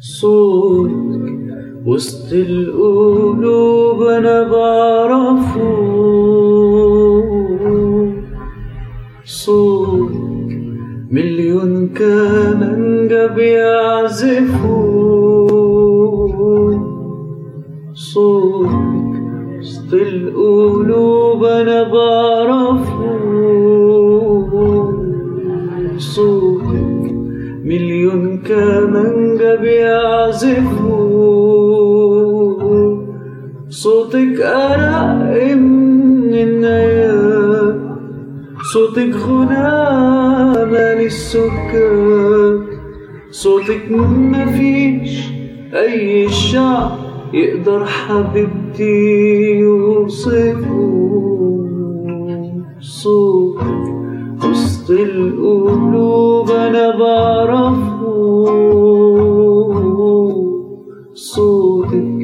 صوتك وسط القلوب أنا بعرفه. صوتك مليون كمانجة بيعزفوا وسط القلوب أنا بعرفه صوتك مليون كمانجة بيعزفوا صوتك أرق من النيام صوتك غنى للسكان صوتك مفيش أي شعب يقدر حبيبتي يوصفه صوتك وسط القلوب أنا بعرفه صوتك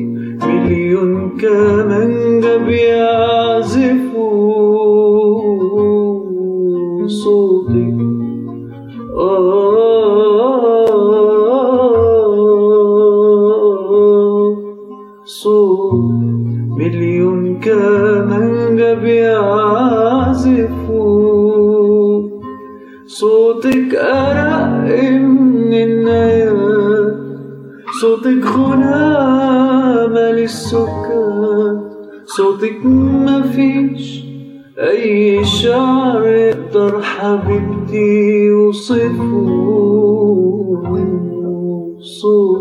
مليون كمانجة بيعزفوا صوتك صوت مليون كمانجة بيعزفوا صوتك أرق من النيام صوتك غنى للسكان صوتك مفيش أي شعر يقدر حبيبتي يوصفه. صوتك